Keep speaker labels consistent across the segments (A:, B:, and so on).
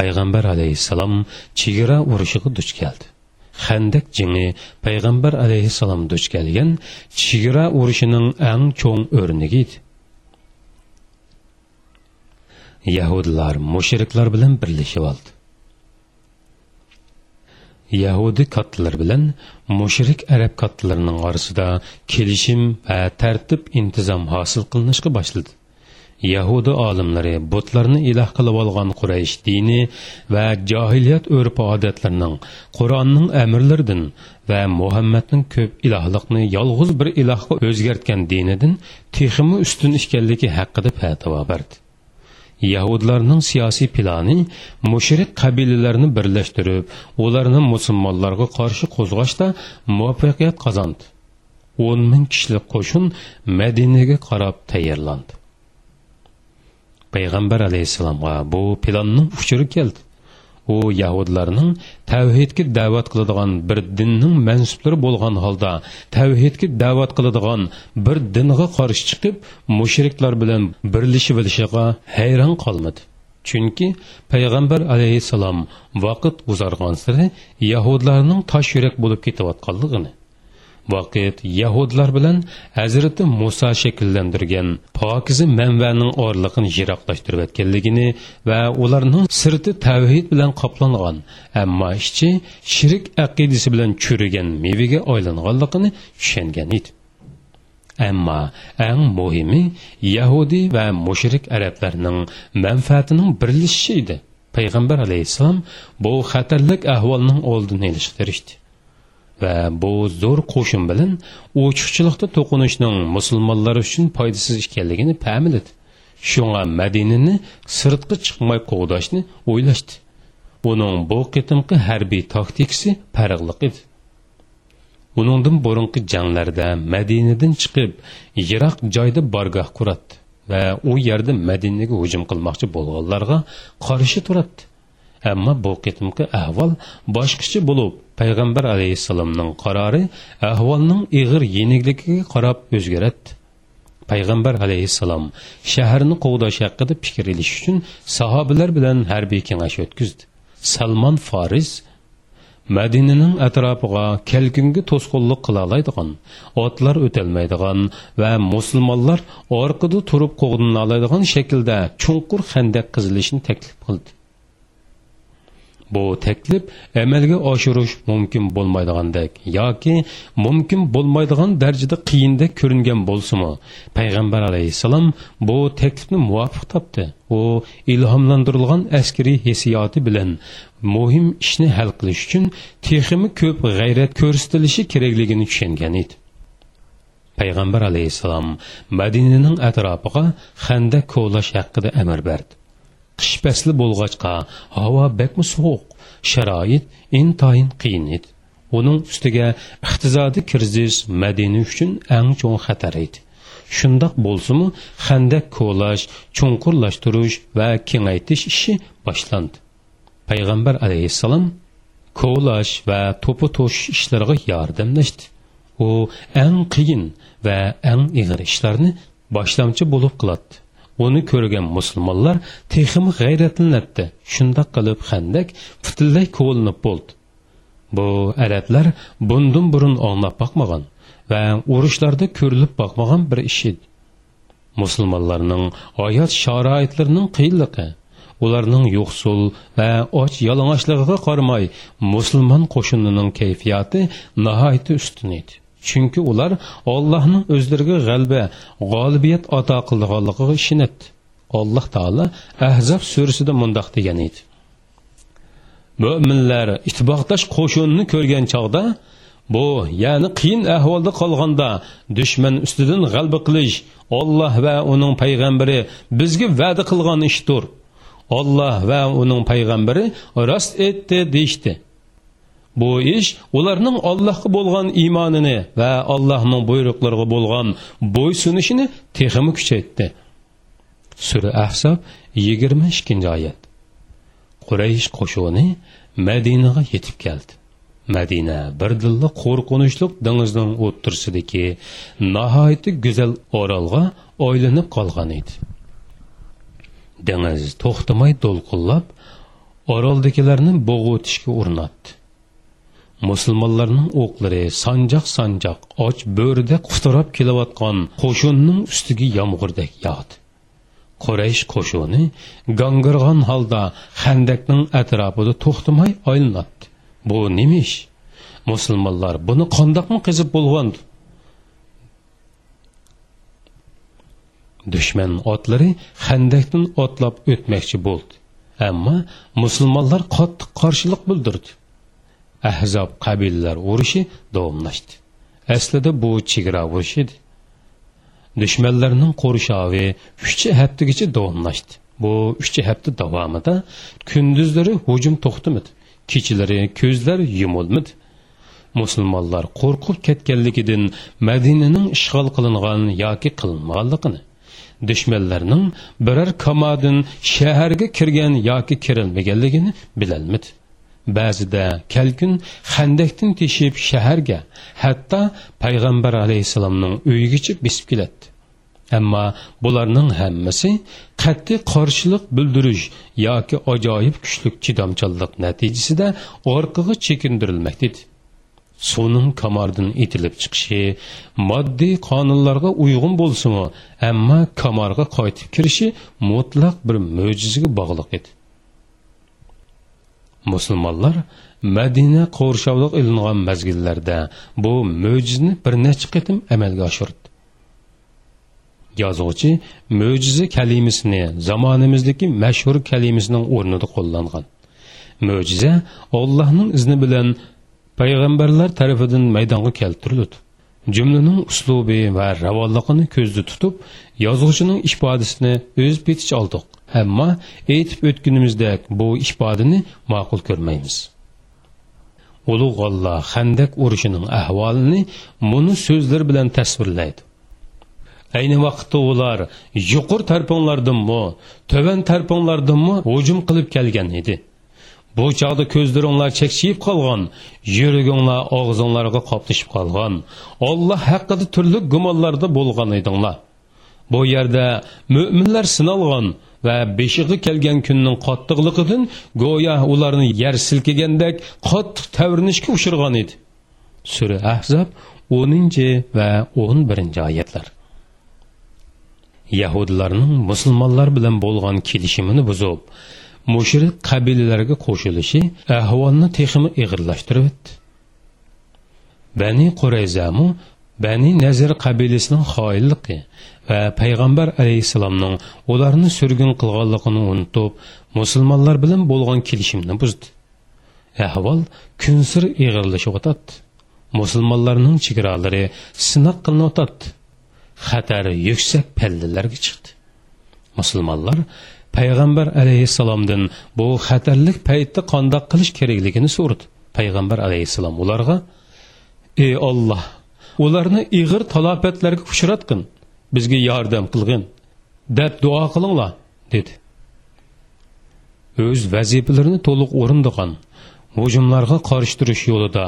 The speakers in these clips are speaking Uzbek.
A: payg'ambar alayhissalom chegara urushiga duch keldi. Handak jingi payg'ambar alayhissalom duch kelgan chegara urushining eng cho'ng o'rnigi edi. Yahudlar mushriklar bilan birlashib oldi. Yahudi kattalar bilan mushrik arab kattalarining orasida kelishim va tartib intizom hosil qilinishga boshladi. Yahudi olimlari butlarni iloh qilib olgan quraysh dini va johiliyat urf odatlarining qur'onning amrlaridan va muhammadning ko'p ilohlikni yolg'iz bir ilohga o'zgartgan dinidan texmi ustun ekanligi haqida fatvo berdi. Yahudlarning siyosiy plani mushrik qabilalarni birlashtirib ularni musulmonlarga qarshi qo'zg'ashda muvaffaqiyat qozondi o'n ming kishilik qo'shin madinaga qarab tayyorlandi. Payg'ambar alayhissalomga bu pilonning uchiri keldi. U yahudlarning tavhidga da'vat qiladigan bir dinning mansublari bo'lgan holda tavhidga da'vat qiladigan bir dinga qarshi chiqib mushriklar bilan birlashib olishiga hayron qolmadi. Chunki payg'ambar alayhissalom vaqt uzargan sari yahudlarning tosh yurak bo'lib ketayotganligini vaqt yahudlar bilan hazrati muso shakllantirgan pokizi manbaning orliqini yiroqlashtirib o'tganligini va ularning sirti tavhid bilan qoplangan ammo ichi shirik aqidasi bilan churigan mevaga aylanganligini tushungan edi. Ammo eng muhimi yahudiy va mushrik arablarning manfaatining birlashishi edi payg'ambar alayhissalom bu xatarlik ahvolning oldini olishga tirishdi va bu zo'r qo'shin bilan ochiqchilikda to'qinishning musulmonlar uchun foydasiz ekanligini pamiladi shunga madinani sirtqa chiqmay qo'g'dashni o'ylashdi. Uning bu qitimqi harbiy taktikasi farqliq edi. Uningdan burunqi janglarda madinadan chiqib yiroq joyda bargoh quratdi va u yerda madinaga hujum qilmoqchi bo'lganlarga qarshi turadi ammo bu qitimqi ahvol boshqacha bo'lib payg'ambar alayhissalomning qarori ahvolning ig'ir yenigligiga qarab o'zgaradi. Payg'ambar alayhissalom shaharni qug'dash haqida fikr ilish uchun sahobalar bilan harbiy kengash o'tkazdi. Salmon foriz madinaning atrofiga kelkunga to'sqinlik qila oladigan otlar o'tolmaydigan va musulmonlar orqada turib qo'g'dina oladigan shaklda chunqur handaq qizilishini taklif qildi. Bu taklif amalga oshirish mumkin bo'lmaydigandek yoki mumkin bo'lmaydigan darajada qiyindek ko'ringan bo'lsimi payg'ambar alayhissalom bu taklifni muvofiq topdi. U ilhomlantirilgan askariy hissiyoti bilan muhim ishni hal qilish uchun teximi ko'p g'ayrat ko'rsatilishi kerakligini tushungan edi. Payg'ambar alayhissalom madinaning atrofiga xanda kovlash haqida amr berdi. Qish fasli bo'lg'achqa havo bakmi sovuq sharoit intayin qiyin edi uning ustiga iqtisodiy krizis madina uchun eng cho'ng xatar edi shundoq bo'lsimi xandak ko'lash chunqurlashtirish va kengaytish ishi boshlandi payg'ambar alayhissalom ko'lash va to'pi to'shish ishlariga yordamlashdi u eng qiyin va eng ig'ir ishlarni boshlamchi bo'lib qiladi uni ko'rgan musulmonlar tehim g'ayratlanadi shundoq qilib handak butunlay ko'linib bo'ldi. Bu arablar bundan burun anglab boqmagan va urushlarda ko'rilib boqmagan bir ish edi. Musulmonlarning hayot sharoitlarining qiyinligi ularning yo'qsul va och yalang'ochligiga qaramay musulmon qo'shinining kayfiyati nihoyatda ustun edi. Chunki ular ollohning o'zlariga g'alba g'olibiyat ato qilganligiga ishonadi alloh taolo ahzob surasida mundoq degan edi. Mo'minlar ittifoqdosh qo'shinni ko'rgan chog'da bu ya'ni qiyin ahvolda qolganda dushman ustidan g'alba qilish olloh va uning payg'ambari bizga va'da qilgan ishdir. Olloh va uning payg'ambari rost aytdi deyishdi. Bu ish ularning allohga bo'lgan iymonini va allohning buyruqlariga bo'lgan bo'ysunishini texmi kuchaytdi. Sura ahsob yigirma ikkinchi oyat. Quraysh qo'shuni madinaga yetib keldi. Madina bir dilla qo'rqinchli dengizning o'ttirsidagi nihoyatda go'zal orolga oylanib qolgan edi. Dengiz to'xtamay to'lqinlab oroldagilarni bo'g'itishga urinadi. Musulmonlarning o'qlari sanjoq sanjoq och bo'rida qutirab kelayotgan qo'shinning ustiga yomg'irdek yog'di. Quraysh qo'shuni gangirg'on holda handakning atrofida to'xtamay aylanadi bu nima ish musulmonlar buni qandoqmi qizib bo'lgandi dushman otlari handakdan otlab o'tmoqchi bo'ldi. Ammo musulmonlar qattiq qarshilik bildirdi. Ahzob qabilalar urushi davomlashdi. Aslida bu chegara urushi edi. Dushmanlarning qo'rishovi uch haftagacha davomlashdi. Bu uch hafta davomida kunduzlari hujum to'xtamadi kechalari ko'zlar yumilmadi musulmonlar qo'rqib ketganligidan madinaning ishg'ol qilingan yoki qilinmaganligini dushmanlarning biror kamadin shaharga kirgan yoki kirilmaganligini bilolmadi. Ba'zida kalkun handakdan teshib shaharga hatto payg'ambar alayhissalomning uyigacha besib keladi. Ammo bularning hammasi qat'iy qarshilik bildirish yoki ajoyib kuchli chidamchanlik natijasida orqaga chekindirilmoqda edi suvning kamordan etilib chiqishi moddiy qonunlarga uyg'un bo'lsinu ammo kamorga qaytib kirishi mutlaq bir mo'jizaga bog'liq edi. Musulmonlar madina qo'rshovliq ilingan mazgillarda bu mo'jizani bir necha qatim amalga oshirdi. Yozuvchi mo'jiza kalimasini zamonimizdagi mashhur kalimasining o'rnida qo'llangan. Mo'jiza ollohning izni bilan payg'ambarlar tarafidan maydonga keltiriladi jumlaning uslubi va ravonligini ko'zda tutib yozuvchining ifodasini o'z beticha ammo aytib o'tganimizdek bu ifodani ma'qul ko'rmaymiz. Ulug' olloh handak urushining ahvolini buni so'zlar bilan tasvirlaydi. Ayni vaqtda ular yuqur tarponglardinmi tuvan tarponglardinmi hujum qilib kelgan edi. Bu chog'da ko'zlaringlar chekchiyib qolgan yuraginglar og'zinglarga qoplashib qolgan olloh haqida turli gumonlarda bo'lgan edinglar. Bu yerda mo'minlar sinalgan va beshig'i kelgan kunning qattiqligidan go'yo ularni yer silkigandek qattiq tavrinishga uchirgan edi. Sura ahzob o'ninchi va o'n birinchi oyatlar. Yahudlarning musulmonlar bilan bo'lgan kelishimini buzib mushrik qabilalarga qo'shilishi ahvolni texmi ig'irlashtirib o'tdi bani qurayzamu bani nazir qabilasining xoinligi va payg'ambar alayhissalomning ularni surgun qilganligini unutib musulmonlar bilan bo'lgan kelishimni buzdi. Ahvol kunsir ig'irlashayotadi musulmonlarning chegaralari sinoq qilinayotadi xatar yuksak pallalarga chiqdi. Musulmonlar payg'ambar alayhissalomdan bu xatarlik paytda qandoq qilish kerakligini so'radi. Payg'ambar alayhissalom ularga ey olloh ularni ig'ir talofatlarga uchratgin bizga yordam qilgin deb duo qilinglar dedi. O'z vazifalarini to'liq o'rindigan hujumlarga qarshi turish yo'lida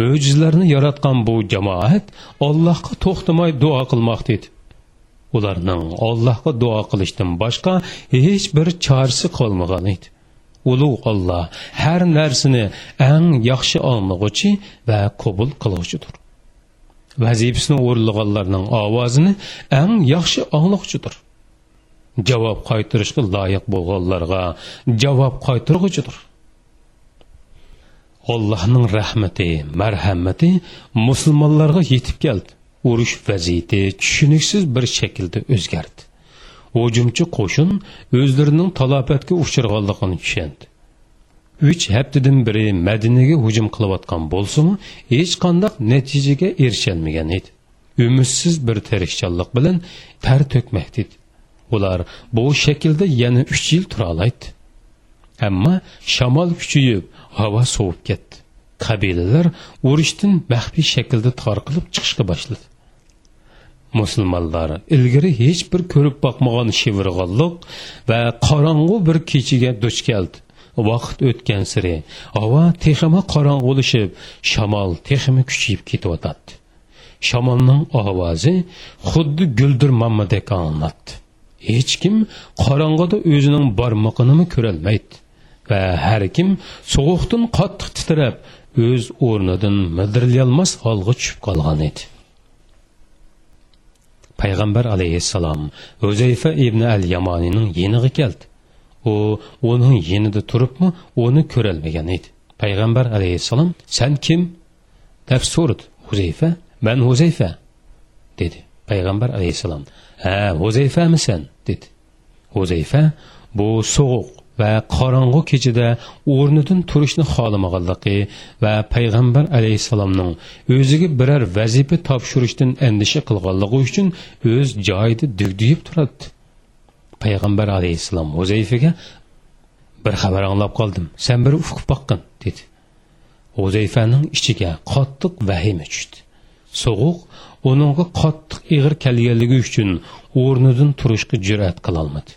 A: mo'jizlarni yaratgan bu jamoat allohga to'xtamay duo qilmoqda edi ularning ollohga duo qilishdan boshqa hech bir chorasi qolmagan edi ulug' olloh har narsani eng yaxshi anglag'uchi va qabul qiluvchidir. Vazifasini o'rlaganlarning ovozini eng yaxshi anglag'uchidir javob qaytarishga loyiq bo'lganlarga javob qaytarg'uchidir allohning rahmati marhamati musulmonlarga yetib keldi. Urush vaziyati tushuniksiz bir shaklda o'zgardi. Hujumchi qo'shin o'zlarining talofatga uchirganligini tushundi. Uch haftadan beri madinaga hujum qilayotgan bo'lsimi hech qanday natijaga erisholmagan edi umidsiz bir tirishchanlik bilan tar to'kmoqda edi ular bu shaklda yana uch yil turolaydi ammo shamol kuchayib havo sovib ketdi qabilalar urushdan maxfiy shaklda tarqilib chiqishga boshladi musulmonlar ilgari hech bir ko'rib boqmagan shivirg'onliq va qorong'u bir kechaga duch keldi vaqt o'tgan siri havo texima qorong'ulishib shamol texima kuchayib ketyotadi shamolning ovozi xuddi guldir mammadek anglatdi hech kim qorong'ida o'zining bormoqini ko'rolmaydi va har kim sovuqdan qattiq titrab o'z o'rnidan midirlayolmas holga tushib qolgan edi. Payg'ambar alayhissalom uzayfa ibn al yamoniyning yeniga keldi. U uning yonida turibmi uni ko'rolmagan edi. Payg'ambar alayhissalom san kim? deb so'radi. Huzayfa man huzayfa dedi payg'ambar alayhissalom. Ha huzayfamisan dedi. Huzayfa bu sovuq va qorong'u kechada o'rnidan turishni xohlamaganligi va payg'ambar alayhissalomning o'ziga biror vazifa topshirishdan andisha qilganligi uchun o'z joyida dugduyib turadi payg'ambar alayhissalom huzayfaga bir xabar anglab qoldim. San bir ufq boqqin dedi. Huzayfaning ichiga qattiq vahima tushdi sovuq uningga qattiq ig'ir kelganligi uchun o'rnidan turishga jur'at qilolmadi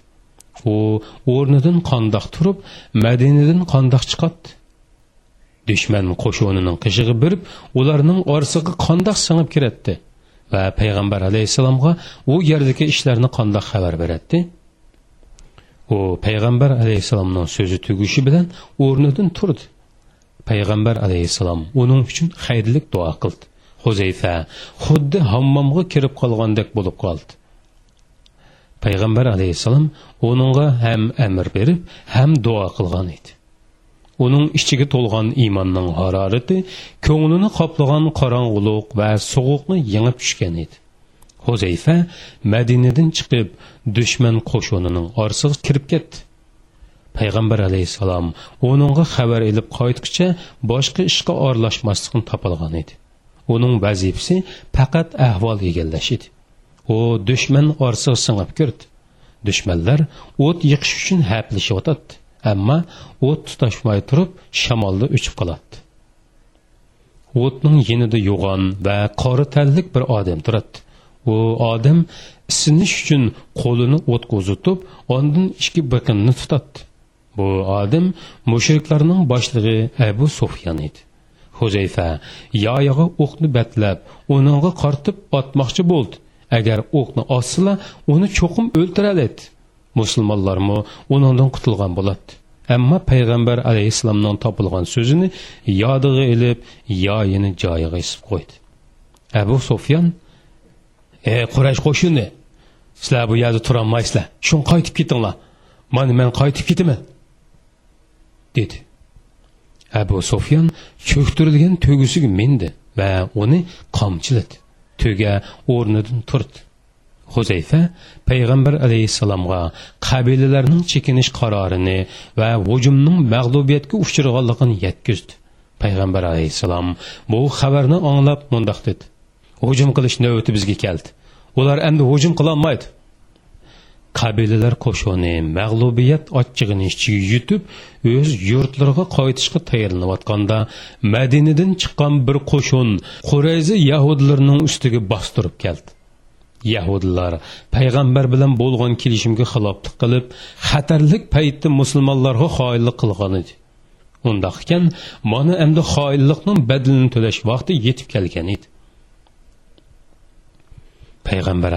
A: u o'rnidan qandoq turib madinadan qandoq chiqadi? Dushman qo'shinining qishig'i birib ularning orsig'i qandoq singib kiratdi? Va payg'ambar alayhissalomga u yerdagi ishlarni qandoq xabar beradi u payg'ambar alayhissalomning so'zi tugishi bilan o'rnidan turdi. Payg'ambar alayhissalom uning uchun xayrlik duo qildi. Huzayfa xuddi hammomga kirib qolgandek bo'lib qoldi. Payg'ambar alayhissalom uningga ham amr berib ham duo qilgan edi. Uning ichiga to'lgan iymonning harorati ko'nglini qoplagan qorong'uliq va sovuqni yengib tushgan edi. Huzayfa madinadan chiqib dushman qo'shunining orasiga kirib ketdi. Payg'ambar alayhissalom uningga xabar ilib qaytguncha boshqa ishga oralashmaslikni topilgan edi. Uning vazifasi faqat ahvol egallash edi. U dushman orasiga singib kirdi. Dushmanlar o't yiqish uchun haplishyotadi ammo o't tutashmay turib shamolda uchib qoladi. O'tning yinida yo'g'on va qora tanlik bir odam turadi u odam isinish uchun qo'lini o'tga uzatib ondan ikki biqinni tutatdi. Bu odam mushriklarning boshlig'i abu sufyan edi. Huzayfa yoyig'i o'qni batlab uningga qortib otmoqchi bo'ldi. Agar o'qni ossila uni cho'qim o'ltiradi musulmonlarmi uningdan qutulgan bo'ladi. Ammo payg'ambar alayhissalomdan topilgan so'zini yodiga ilib yoyini joyiga isib qo'ydi. Abu sufyan ey quraysh qo'shini sizlar bu yerda turolmaysizlar. Shun qaytib ketinglar. Mana man qaytib ketaman dedi. Abu sofyan cho'ktirilgan to'gisiga mindi va uni qomchiladi tuga o'rnidan turdi. Huzayfa payg'ambar alayhissalomga qabilalarning chekinish qarorini va hujumning mag'lubiyatga uchraganligini yetkazdi. Payg'ambar alayhissalom bu xabarni anglab mundoq dedi. Hujum qilish navbati bizga keldi. Ular endi hujum qilolmaydi qabilalar qo'shini mag'lubiyat ochchig'ini ichiga yutib o'z yurtlariga qaytishga tayyorlanayotganda madinadan chiqqan bir qo'shin qurayzi yahudlarning ustiga bostirib keldi. Yahudlar payg'ambar bilan bo'lgan kelishimga xiloflik qilib xatarlik paytda musulmonlarga xoinlik qilgan edi. Undoq ekan mana endi xoinlikning badlini to'lash vaqti yetib kelgan edi.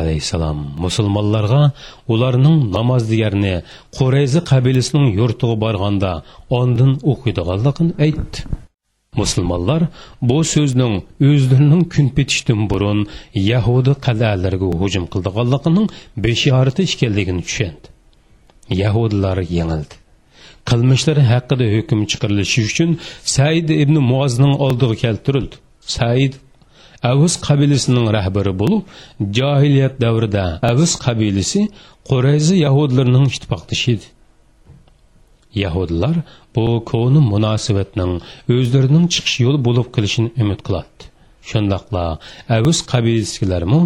A: Alayhissalom musulmonlarga ularning namoz digarini qurayzi qabilasining yurtiga borganda ondan o'qiydiganligini aytdi musulmonlar bu so'zning o'zlarining kun petishdan burun yahudi qal'alariga hujum qildiganligining beshorati ekanligini tushundi yahudilar yengildi qilmishlari haqida hukm chiqarilishi uchun said ibn muozning oldiga keltirildi. Said avuz qabilasining rahbari bo'lib johiliyat davrida avuz qabilasi qurayzi yahudlarning ittifoqdoshi edi. Yahudlar bu koni munosabatning o'zlarining chiqish yo'li bo'lib qilishini umid qiladi. Shundoqla avuz qabilasilarmi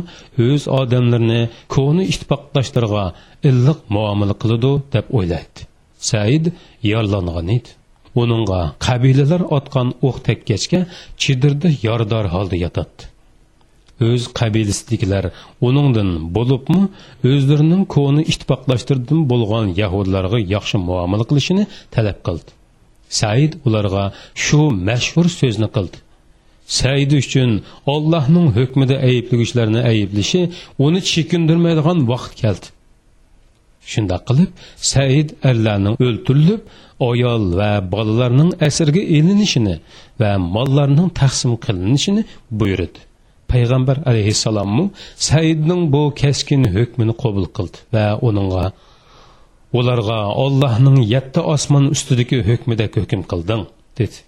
A: өз адамларыны koni ittifoqdoshlarga illiq muomala qiladi deb o'ylaydi. Said yorlangan edi. Uningga qabilalar otgan o'q tekkachga chidirda yordor holda yotadi o'z qabilasidagilar uningdan bo'libmi o'zlarining koni ittifoqlashtirdim bo'lgan yahudlarga yaxshi muomala qilishini talab qildi. Said ularga shu mashhur so'zni qildi. Said uchun ollohning hukmida ayblaguvchilarni ayblashi uni chekindirmaydigan vaqt keldi. Shundoq qilib said erlarning o'ltirilib ayol va bolalarning asirga ilinishini va mollarning taqsim qilinishini buyurdi. Payg'ambar alayhissalommu saidning bu keskin hukmini qabul qildi va uningga ularga ollohning yetti osmon ustidagi hukmida hukm qilding dedi.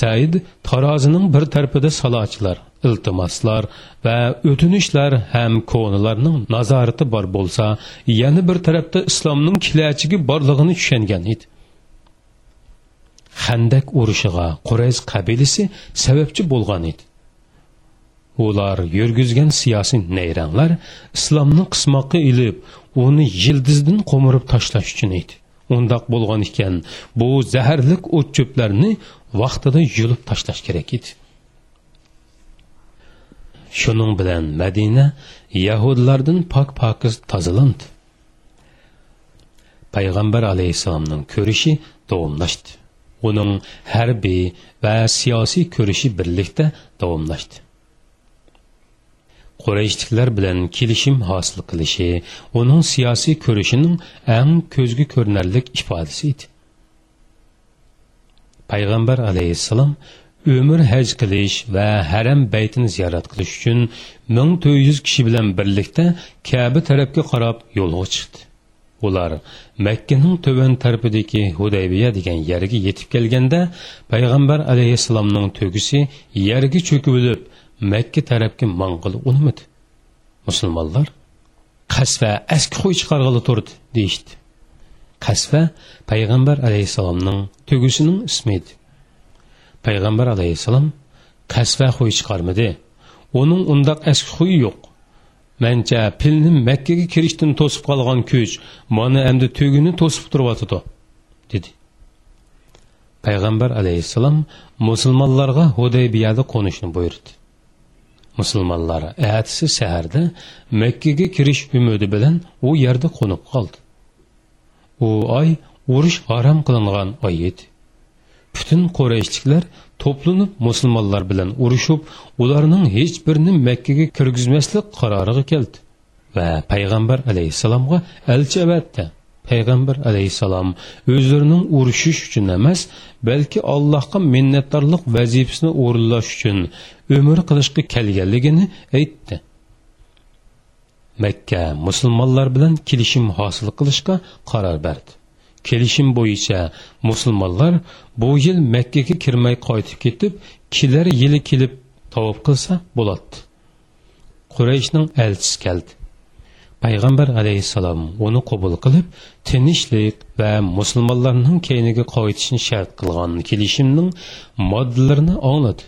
A: Said tarozining bir tarafida salochilar iltimoslar va o'tinishlar ham ko'nilarning nazorati bor bo'lsa yana bir tarafda islomning kelajagi borlig'ini tushungan edi. Handak urushiga qurays qabilasi sababchi bo'lgan edi. Ular yurgizgan siyosiy nayranglar islomni qismoqqa ilib uni yildizdan qo'mirib tashlash uchun edi. Undoq bo'lgan ekan bu zaharlik o't cho'plarni vaqtida yulib tashlash kerak edi. Shuning bilan madina yahudlardan pok pokiz tozalandi. Payg'ambar alayhissalomning ko'rishi davomlashdi. Uning harbiy va siyosiy ko'rishi birlikda davomlashdi. Qurayshliklar bilan kelishim hosil qilishi uning siyosiy ko'rishining eng ko'zga ko'rinarlik ifodasi edi. Payg'ambar alayhissalom umr haj qilish va haram baytini ziyorat qilish uchun ming to'rt yuz kishi bilan birlikda kaba tarafga qarab yo'lga chiqdi ular makkaning to'van tarafidagi hudaybiya degan yerga yetib kelganda payg'ambar alayhissalomning to'gisi yerga cho'kib makka tarafga manqil unmadi musulmonlar qasva aski qo'y chiqarg'ili turdi deyishdi qasva payg'ambar alayhissalomning tugisining ismi edi payg'ambar alayhissalom qasva qo'y chiqarmidi? Uning undoq eski xuyi yo'q. Mancha pilni makkaga kirishdan to'sib qolgan kuch mana endi tugini to'sib turyotidi dedi. Payg'ambar alayhissalom musulmonlarga hudaybiyada qo'nishni buyurdi. Musulmonlar atisi saharda makkaga kirish umidi bilan u yerda qo'nib qoldi. U oy urush harom qilingan oy edi. Butun qurayshliklar to'planib musulmonlar bilan urushib ularning hech birini makkaga kirgizmaslik qaroriga keldi. Va payg'ambar alayhissalomga elchi avatdi payg'ambar alayhissalom o'zlarining urushish uchun emas balki allohga minnatdorlik vazifasini o'rinlash uchun umr qilishga kelganligini aytdi. Makka musulmonlar bilan kelishim hosil qilishga qaror berdi. Kelishim bo'yicha musulmonlar bu yil makkaga kirmay qaytib ketib kelar yili kelib tavob qilsa bo'ladi. Qurayshning elchisi keldi. Payg'ambar alayhissalom uni qabul qilib tinchlik va musulmonlarning keyniga qaytishni shart qilgan kelishimning moddalarini angladi.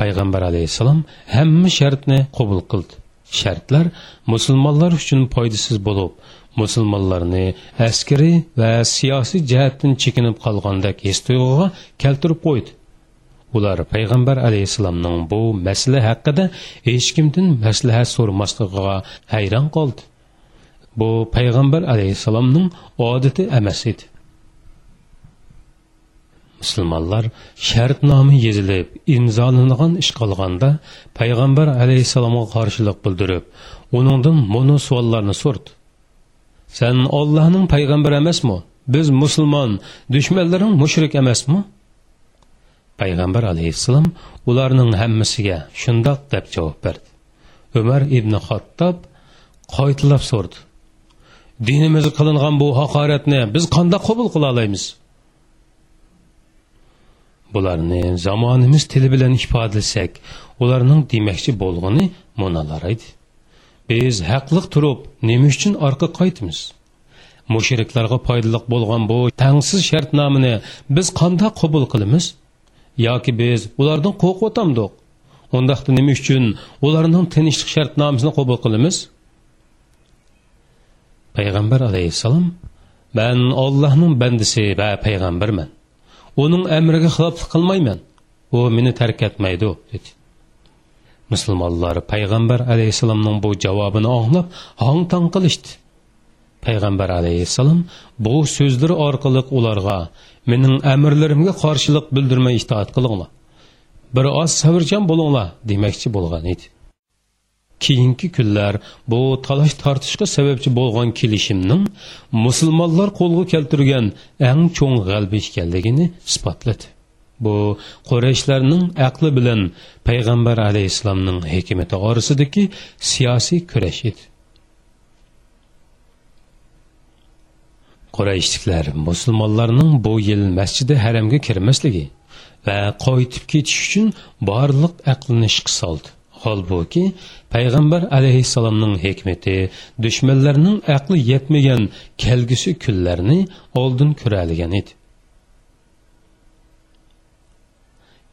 A: Payg'ambar alayhissalom hamma shartni qabul qildi. Shartlar musulmonlar uchun foydasiz bo'lib musulmonlarni askariy va siyosiy jihatdan chekinib qolgandek his tuyg'uga keltirib qo'ydi ular payg'ambar alayhissalomning bu masala haqida hech kimdan maslahat so'ramasligiga hayron qoldi bu payg'ambar alayhissalomning odati emas edi musulmonlar shartnoma yezilib imzolangan ish qolganda payg'ambar alayhissalomga qarshilik bildirib uningdan mono savollarni so'rdi Sen Allah'ın peygamberi payg'ambari emasmi? Biz musulmon müşrik mushrik emasmi? Payg'ambar aleyhisselam ularning hammasiga shundoq deb javob berdi. Umar ibn xattob qaytilab so'rdi. Dinimizga qilingan bu haqoratni biz qanday qabul qila olamiz bularni zamonimiz tili bilan ifodalasak ularning demoqchi bo'lgani munalar edi. Biz haqliq turib nima uchun orqa qaytimiz mushriklarga foydali bo'lgan bu tangsiz shartnomani biz qanday qabul qilamiz? Yoki biz ulardan qo'rqyotamdiq undaqda nima uchun ularning tinchlik shartnomasini qabul qilamiz? Payg'ambar alayhissalom man ollohning bandisi va payg'ambarman. Uning amriga xiloflik qilmayman. U meni tark etmaydi dedi. Musulmonlar payg'ambar alayhissalomning bu javobini anglab hong tong qilishdi. Payg'ambar alayhissalom bu so'zlari orqali ularga mening amrlarimga qarshilik bildirmay itoat qilinglar. Bir oz sabrchan bo'linglar demoqchi bo'lgan edi. Keyingi kunlar bu talash tortishga sababchi bo'lgan kelishimning musulmonlar qo'lga keltirgan eng cho'ng g'alba ekanligini isbotladi. Bu qurayshlarning aqli bilan payg'ambar alayhissalomning hikmati orasidagi siyosiy kurash edi. Qurayshliklar musulmonlarning bu yil masjidi haramga kirmasligi va qaytib ketish uchun borliq aqlini ishqa soldi. Holbuki payg'ambar alayhissalomning hikmati dushmanlarning aqli yetmagan kelgusi kunlarni oldin ko'raligan edi.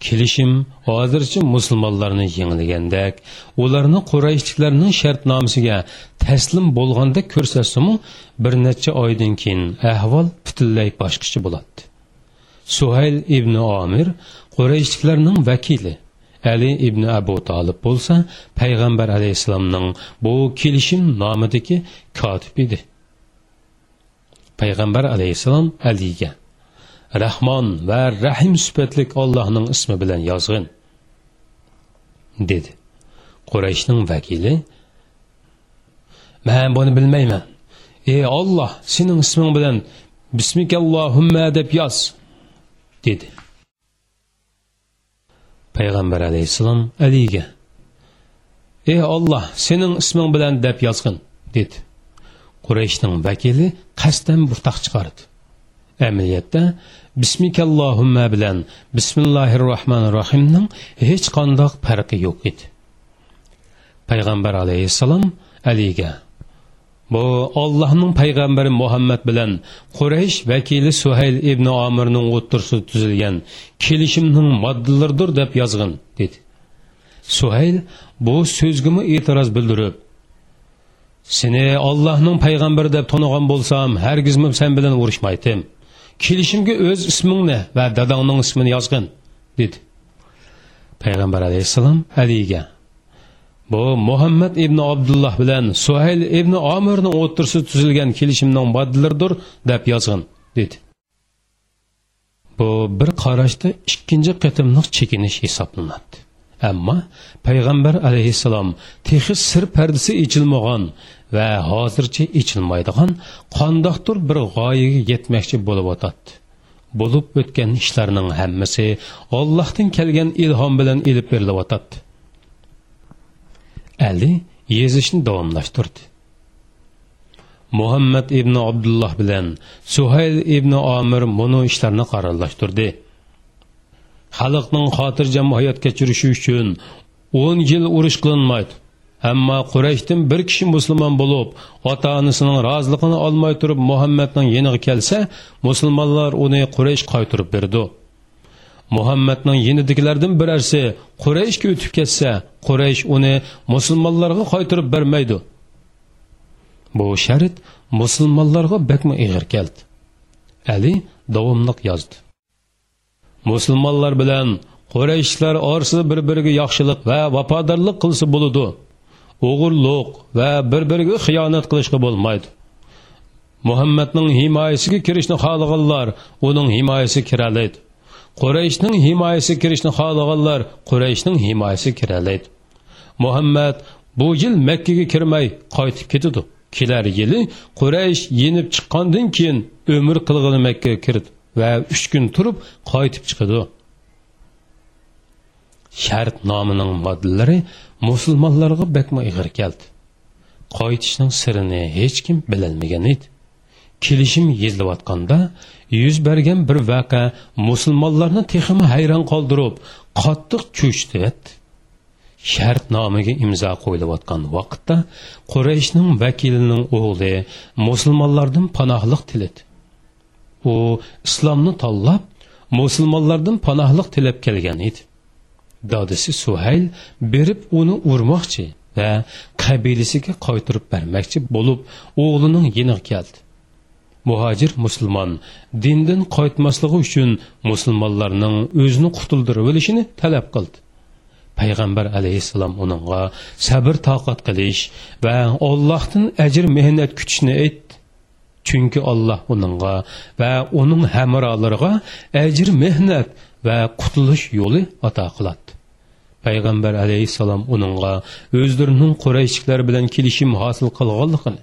A: Kelishim hozircha musulmonlarni yengilgandek ularni qurayshliklarning shartnomasiga taslim bo'lgandek ko'rsatsimu bir necha oydan keyin ahvol butunlay boshqacha bo'ladi. Suhayl ibn omir qurayshliklarning vakili ali ibn abu tolib bo'lsa payg'ambar alayhissalomning bu kelishim nomidagi kotib edi. Payg'ambar alayhissalom aliga rahmon va rahim sifatlik ollohning ismi bilan yozg'in dedi. Qurayshning vakili man buni bilmayman. Ey olloh sening isming bilan bismikallohumma deb yoz dedi. Payg'ambar alayhissalom aliga ey olloh sening isming bilan deb yozg'in dedi. Qurayshning vakili qasddan burtaq chiqardi. Amaliyotda bismikallohumma bilan bismillahi rohmanir rohimning hech qandoq farqi yo'q edi. Payg'ambar alayhissalom aliga bu ollohning payg'ambari muhammad bilan quraysh vakili suhayl ibn omirning o'ttirsida tuzilgan kelishimning moddalaridir deb yozg'in dedi. Suhayl bu so'zgimi e'tiroz bildirib seni ollohning payg'ambari deb tanigan bo'lsam hargizmi sen bilan urushmaydim? Kelishimga o'z ismingni va dadangning ismini yozgin dedi. Payg'ambar alayhissalom aliga bu muhammad ibn abdulloh bilan suhayl ibn omirni o'tirsi tuzilgan kelishimning moddalaridir deb yozgin dedi. Bu bir qarashda ikkinchi qatimliq chekinish hisoblanadi. Ammo payg'ambar alayhissalom texi sir pardasi ichilmagan va hozircha ichilmaydigan qandoqdir bir g'oyaga yetmoqchi bo'lib o'tadi. Bo'lib o'tgan ishlarning hammasi ollohdan kelgan ilhom bilan ilib berilyotadi ali yezishni davomlashtirdi. Muhammad ibn abdulloh bilan suhayl ibn omir buni ishlarni qarorlashtirdi. Xalqning xotirjam hayot kechirishi uchun o'n yil urush qilinmaydi. Әмма Құрайштың бір кіші мұсылман болып, ата-анасының разылығын алмай тұрып, Мұхаммеднің еніғі келсе, мұсылманлар оны Құрайш қайтырып берді. Мұхаммеднің енідікілердің бірәрсі Құрайшке өтіп кетсе, Құрайш оны мұсылманларға қайтырып бермейді. Бұл шәріт мұсылманларға бәкмі иғыр келді. Әли давамлық yazdı. Мұсылманлар білән Құрайшылар арсы бір-бірге яқшылық вә вападарлық қылсы болуды. O'g'irliq va bir biriga xiyonat qilishga bo'lmaydi. Muhammadning himoyasiga kirishni xohlaganlar uning himoyasiga kiralaydi. Qurayshning himoyasiga kirishni xohlaganlar qurayshning himoyasiga kiralaydi. Muhammad bu yil makkaga kirmay qaytib ketadi. Kelar yili quraysh yenib chiqqandan keyin umr qilg'ini makkaga kirdi va uch kun turib qaytib chiqadi. Shart nomining moddalari musulmonlarga bakma ig'ir keldi? Qaytishning sirini hech kim bilolmagan edi. Kelishim yezilayotganda yuz bergan bir vaqa musulmonlarni texmi hayron qoldirib qattiq cho'chitdi shart nomiga imzo qo'yilayotgan vaqtda qurayshning vakilining o'g'li musulmonlardan panohliq tiladi. U islomni tanlab musulmonlardan panohliq tilab kelgan edi. Dodisi suhayl berib uni urmoqchi va qabilasiga qaytirib bermoqchi bo'lib o'g'lining yeniga keldi. Muhojir musulmon dindan qaytmasligi uchun musulmonlarning o'zini qutuldirib olishini talab qildi. Payg'ambar alayhissalom uningga sabr toqat qilish va ollohdan ajr mehnat kutishni aytdi. Chunki olloh uningga va uning hamrolariga ajr mehnat va qutulish yo'li ato qiladi. Payg'ambar alayhissalom uningga o'zlarining qurayshiklar bilan kelishim hosil qilganligini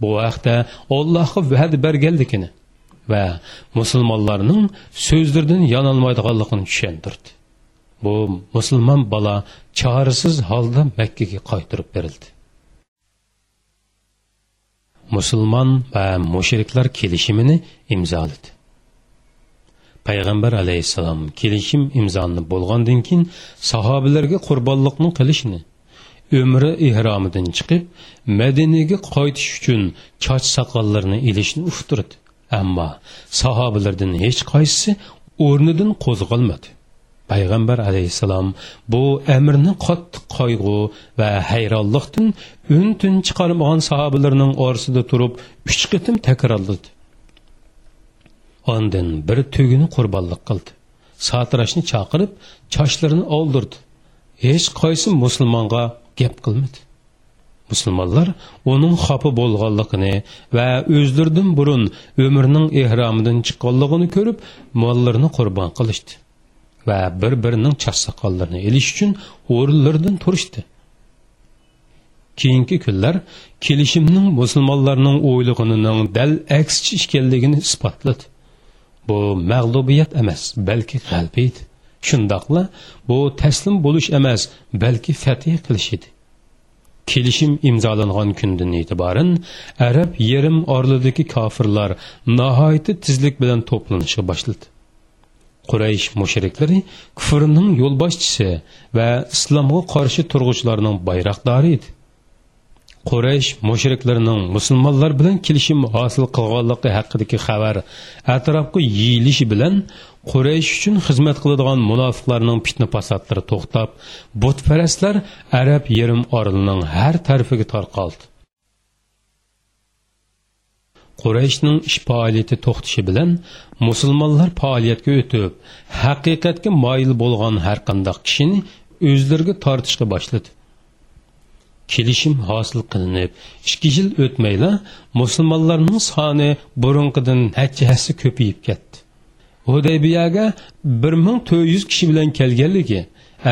A: bu vaqtda allohga va'd berganligini va musulmonlarning so'zlaridan yonolmaydiganligini tushuntirdi. Bu musulmon bola chorasiz holda makkaga qaytirib berildi. Musulmon va mushriklar kelishimini imzoladi. Payg'ambar alayhissalom kelishim imzolani bo'lgandan keyin sahobalarga qurbonliqni qilishni umri ihromidan chiqib madinaga qaytish uchun choch soqollarini ilishni uftirdi. Ammo sahobalardan hech qaysisi o'rnidan qo'zg'almadi payg'ambar alayhissalom bu amrni qattiq qayg'u va hayronlikdan un tun chiqarmagan sahobalarning orasida turib uch qitim takrorladi. Ondan bir tügünü kurballık kıldı. Satıraşını çakırıp çaşlarını oldurdu. Hiç kaysın Müslümanga gep kılmadı. Müslümanlar onun hapı bolğanlığını ve özlerden burun ömrünün ihramından çıkallığını körüp mallarını kurban kılıştı. Ve bir-birinin çaş sakallarını eliş için orullardan turuştu. Кейінгі күнлер келішімнің мұсылманларның ойлығының дәл әксі ішкенлігін испатлады. Bu mag'lubiyat emas balki g'alba edi shundoqla bu taslim bo'lish emas balki fatih qilish edi. Kelishim imzolangan kundan e'tiboran arab yerim orlidagi kofirlar nihoyatda tezlik bilan to'planishga boshladi. Quraysh mushriklari kufrning yo'lboshchisi va islomga qarshi turg'uvchilarning bayroqdori edi. Quraysh mushriklarining musulmonlar bilan kelishim hosil qilganligi haqidagi xabar atrofga yeyilishi bilan quraysh uchun xizmat qiladigan munofiqlarning fitna fasadlari to'xtab butparastlar arab yerim orlining har tarafiga tarqaldi. Qurayshning ish faoliyati to'xtashi bilan musulmonlar faoliyatga o'tib haqiqatga moyil bo'lgan har qanday kishini o'zlariga tortishga boshladi. Kelishim hosil qilinib ikki yil o'tmayla musulmonlarning soni burunqidan necha ko'payib ketdi. Hudaybiyaga bir ming to'rt yuz kishi bilan kelganligi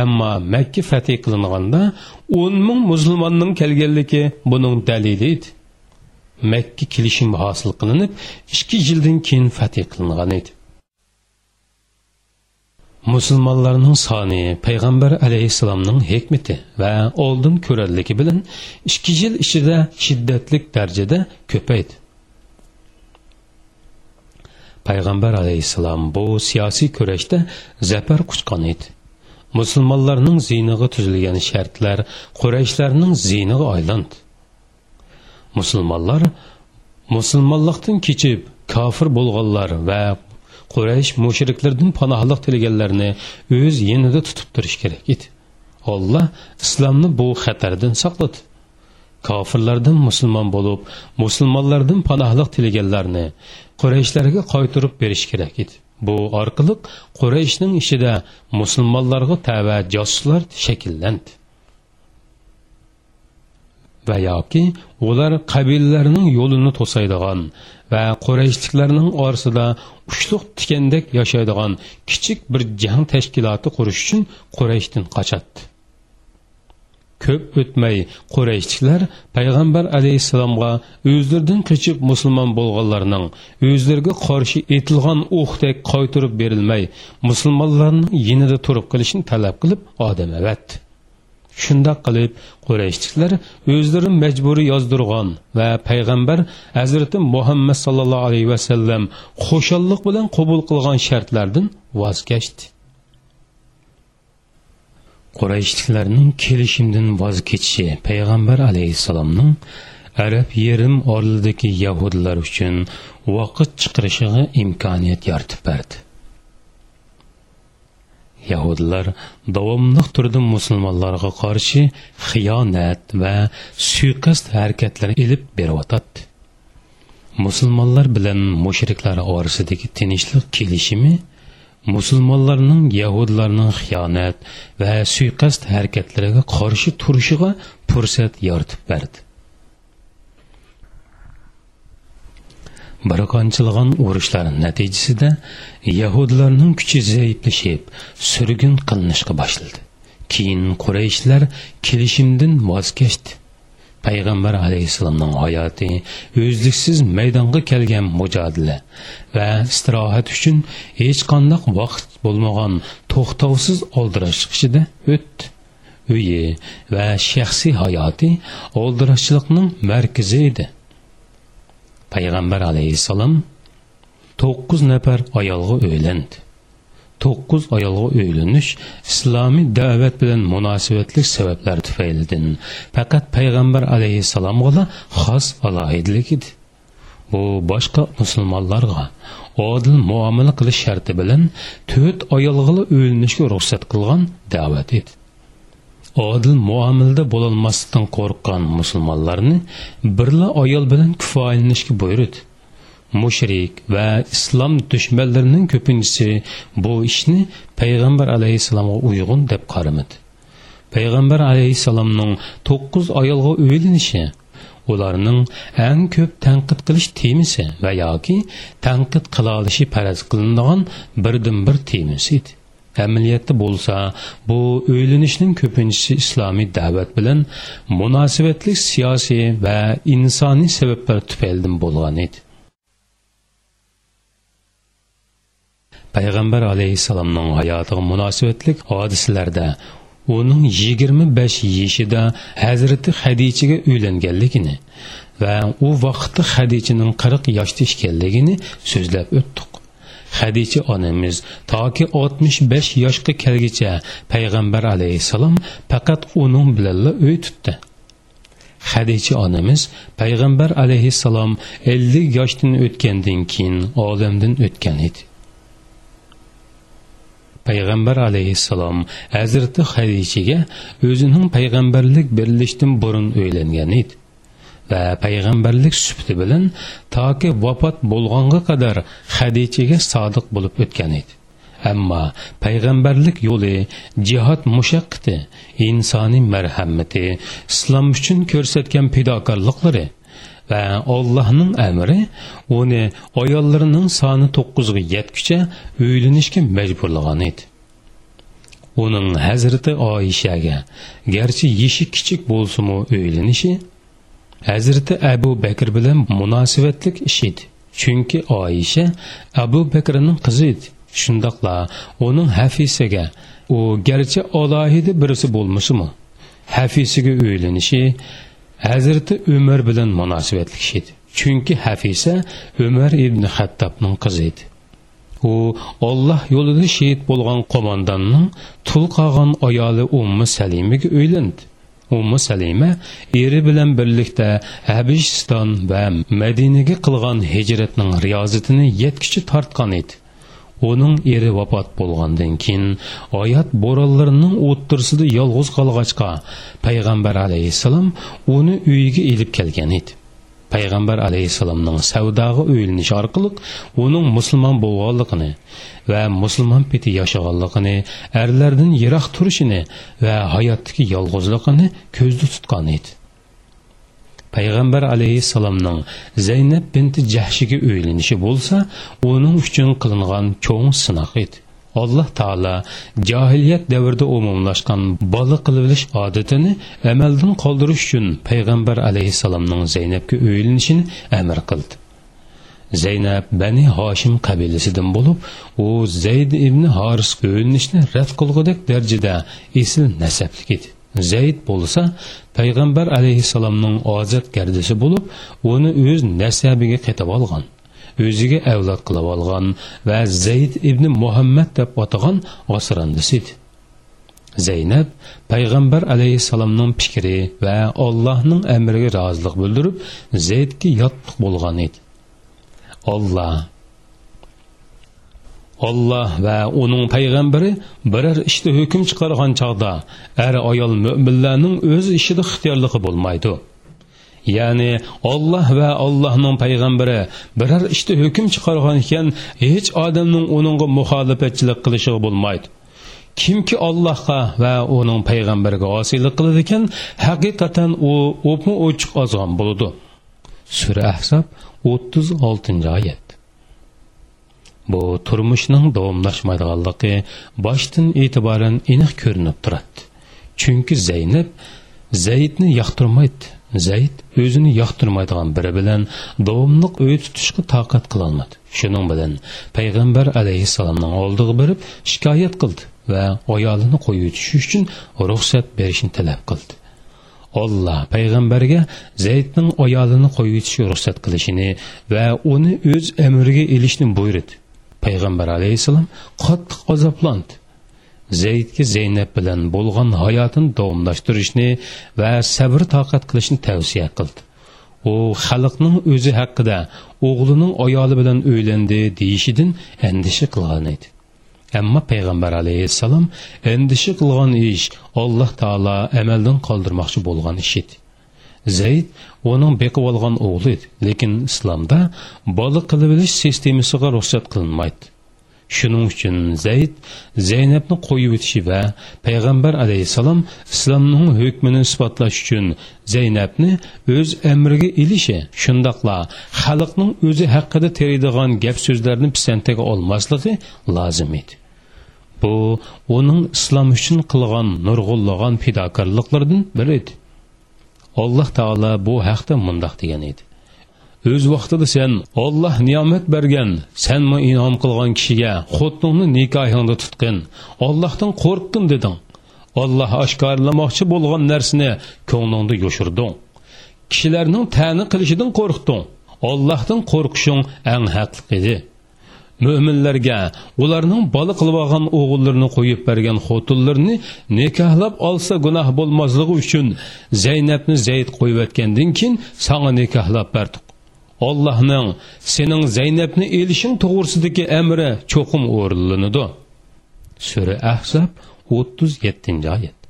A: ammo makka fatih qilinganda o'n ming musulmonning kelganligi buning dalili edi. Makka kelishim hosil qilinib ikki yildan keyin fatih qilingan edi. Musulmonlarning soni payg'ambar alayhissalomning hikmati va oldin ko'rarligi bilan ikki yil ichida shiddatli darajada ko'paydi. Payg'ambar alayhissalom bu siyosiy kurashda zafar quchgan edi. Musulmonlarning ziyniga tuzilgan shartlar qurayshlarning ziyniga aylandi. Musulmonlar musulmonlikdan kechib kofir bo'lganlar va quraysh mushriklardan panohlik tilaganlarni o'z yanida tutib turish kerak edi. Alloh islomni bu xatardan saqladi. Kofirlardan musulmon bo'lib musulmonlardan panohlik tilaganlarni qurayshlarga qaytirib berish kerak edi. Bu orqali qurayshning ichida musulmonlarga tava josuslar shakllandi va yoki ular qabillarning yo'lini to'saydigan va qurayshliklarning orasida uchluq tikandek yashaydigan kichik bir jang tashkiloti qurish uchun qurayshdan qochadi ko'p o'tmay qurayshliklar payg'ambar alayhissalomga o'zlaridan qochib musulmon bo'lganlarning o'zlariga qarshi etilgan o'qdek qaytirib berilmay musulmonlarning yinida turib qilishini talab qilib odam avatdi shundoq qilib qurayshliklar o'zlari majburiy yozdirgan va payg'ambar hazrati muhammad sallallohu alayhi vasallam xo'shallik bilan qabul qilgan shartlardan voz kechdi. Qurayshliklarning kelishimdan voz kechishi payg'ambar alayhissalomning arab yerim orlidagi yahudlar uchun vaqt chiqirishiga imkoniyat yaratib berdi. Yahudlar davomli turda musulmonlarga qarshi xiyonat va suiqasd harakatlari elib beryotadi musulmonlar bilan mushriklar orasidagi tinchlik kelishimi? Musulmonlarning yahudlarning xiyonat va suiqasd harakatlariga qarshi turishiga fursat yaratib berdi. Bir qanchilg'an urushlar natijasida yahudlarning kuchi zaiflashib surgun qilinishga boshladi keyin Qurayshlar kelishimdan voz kechdi payg'ambar alayhissalomning hayoti o'zliksiz maydonga kelgan mujodila va istirohat uchun hech qanday vaqt bo'lmagan to'xtovsiz oldirashlik ichida o'tdi. Uyi va shaxsiy hayoti oldirashchilikning markazi edi. Payg'ambar alayhissalom to'qqiz nafar ayolga uylandi. To'qqiz ayolga uylanish islomiy da'vat bilan munosabatli sabablar tufaylidan faqat payg'ambar alayhissalomga xos alohidilik edi. Bu boshqa musulmonlarga odil muomala qilish sharti bilan to'rt ayolga o'ylanishga ruxsat qilgan da'vat edi. Odil muomalada bo'lolmaslikdan qo'rqqan musulmonlarni birla ayol bilan kifoyalanishga buyurdi. Mushrik va islom dushmanlarining ko'pinchisi bu ishni payg'ambar alayhissalomga uyg'un deb qaramadi. Payg'ambar alayhissalomning to'qqiz ayolga uylanishi ularning eng ko'p tanqid qilish temisi va yoki tanqid qila olishi faraz qilinadigan birdan bir temisi edi. Amaliyotda bo'lsa bu o'ylanishning ko'pinchisi islomiy da'vat bilan munosabatli siyosiy va insoniy sabablar tufaylidan bo'lgan edi. Payg'ambar alayhissalomning hayotiga munosabatlik hodisalarda uning yigirma besh yoshida hazrati hadichaga uylanganligini va u vaqtda hadichaning qirq yoshda ekanligini so'zlab o'tdik hadicha onamiz toki oltmish besh yoshga kelgicha payg'ambar alayhissalom faqat uning bilanla uy tutdi. Hadicha onamiz payg'ambar alayhissalom ellik yoshdan o'tgandan keyin olamdan o'tgan edi. Payg'ambar alayhissalom hazrati hadichaga o'zining payg'ambarlik berilishdan burun uylangan edi va payg'ambarlik sufti bilan toki vafot bo'lganga qadar hadichaga sodiq bo'lib o'tgan edi. Ammo payg'ambarlik yo'li jihod mushaqqati insoniy marhamati islom uchun ko'rsatgan fidokorliklari va Allohning amri uni ayollarining soni 9 ga yetguncha uylanishga majburlagan edi. Uning Hazrati Oyishaga garchi yeshi kichik bo'lsa-mu uylanishi Hazrati Abu Bakr bilan munosabatlik ish edi. Chunki Oyisha Abu Bakrning qizi edi. Shundaqla uning hafisaga u garchi alohida birisi bo'lmasa-mu hafisiga uylanishi hazrati umar bilan munosabatli kishi edi. Chunki hafisa umar ibn hattobning qizi edi. U olloh yo'lida shehid bo'lgan qo'mondonning tul qolgan ayoli ummi salimaga uylandi. Ummu salima eri bilan birlikda habishiston va madinaga qilgan hijratning riyozatini yetkichi tortgan edi. Uning eri vafot bo'lgandan keyin oyat bo'ronlarining оттырсыды yolg'iz қалғачқа payg'ambar алейхисалам uni uyiga еліп kelgan edi. Payg'ambar алейхисаламның savdoga o'ylanishi orqali uning musulmon bo'lganligini va musulmon peti yashaganligini erlardan yiroq turishini va hayotdagi yolg'izligini ko'zda tutgan edi. Payg'ambar alayhissalomning zaynab binti jahshiga uylanishi bo'lsa uning uchun qilingan cho'ng sinoq edi. Alloh taolo johiliyat davrida umumlashgan bola qilivilish odatini amaldan qoldirish uchun payg'ambar alayhissalomning zaynabga uylanishini amr qildi. Zaynab bani hoshim qabilasidan bo'lib u zayd ibn horis uylanishni rad qilgudek darajada esil nasablik edi. Zəyd bolsa Peyğəmbər əleyhissalamın acət gərdisi olub, onu öz nəsəbinə qətib alğan, özünə əvlad qılıb alğan və Zəyd ibn Muhammad deyə atığan asrandısıdır. Zeynəb Peyğəmbər əleyhissalamın fikri və Allahın əmrinə razılıq bildirib Zeydə yatdıq bolğan idi. Allah Allah və onun peyğəmbəri birər işdə hökm çıxarğan çağda er ayol mo'minlarning öz işində ixtiyarlığı olmaydı. Yəni Allah və Allahın peyğəmbəri birər işdə hökm çıxarğan ikən heç adamın onunğa müxalifətçilik qilishi olmaydı. kimki allohga va uning payg'ambariga osiylik qiladi ekan haqiqatan u o'pma ochiq ozg'on bo'ladi sura ahsob o'ttiz oltinchi oyat bu turmushning davomlashmaydiganligi boshdan e'tiboran aniq ko'rinib turadi. Chunki zaynab zaydni yoqtirmaydi. Zayd o'zini yoqtirmaydigan biri bilan davomliq uy tutishga toqat qilolmadi shuning bilan payg'ambar alayhissalomning oldiga borib shikoyat qildi va ayolini qo'yib o'tish uchun ruxsat berishni talab qildi. Olloh payg'ambarga zaydning ayolini qo'yib o'tishga ruxsat qilishini va uni o'z amriga ilishni buyurdi. Payg'ambar alayhissalom qattiq azoblandi. Zaydga zaynab bilan bo'lgan hayotini davomlashtirishni va sabr toqat qilishni tavsiya qildi. U xalqning o'zi haqida o'g'lining ayoli bilan uylandi deyishidan andisha qilgan edi. Ammo payg'ambar alayhissalom andisha qilgan ish alloh taolo amaldan qoldirmoqchi bo'lgan ish edi. Zayd uning beqib olgan o'g'li edi. Lekin islomda bola qilib olish sistemasiga ruxsat qilinmaydi. Shuning uchun zayd zaynabni qo'yib o'tishi va payg'ambar alayhissalom islomning hukmini isbotlash uchun zaynabni o'z amriga ilishi shundoqla xalqning o'zi haqida teriydigan gap so'zlarni pisantaga olmasligi lozim edi. Bu uning islom uchun qilgan nurg'unlagan fidokorliklaridan biri edi. Alloh taolo bu haqda mundoq degan edi. O'z vaqtida sen olloh ne'mat bergan sanmi inom qilgan kishiga xotinni nikohingda tutqin ollohdan qo'rqqin deding. Olloh oshkorlamoqchi bo'lgan narsani ko'nglingda yoshirding. Kishilarning ta'ni qilishidan qo'rqding. Ollohdan qo'rqishing eng haqliq edi. Mo'minlarga ularning bola qilib olgan o'g'illarini qo'yib bergan xotinlarni nikohlab olsa gunoh bo'lmasligi uchun zaynabni zayd qo'yayotgandan keyin sanga nikohlab berdik Allohning sening Zaynabni elishing to'g'risidagi amri cho'qim o'rinlanadi. Sura Ahzab 37-oyat.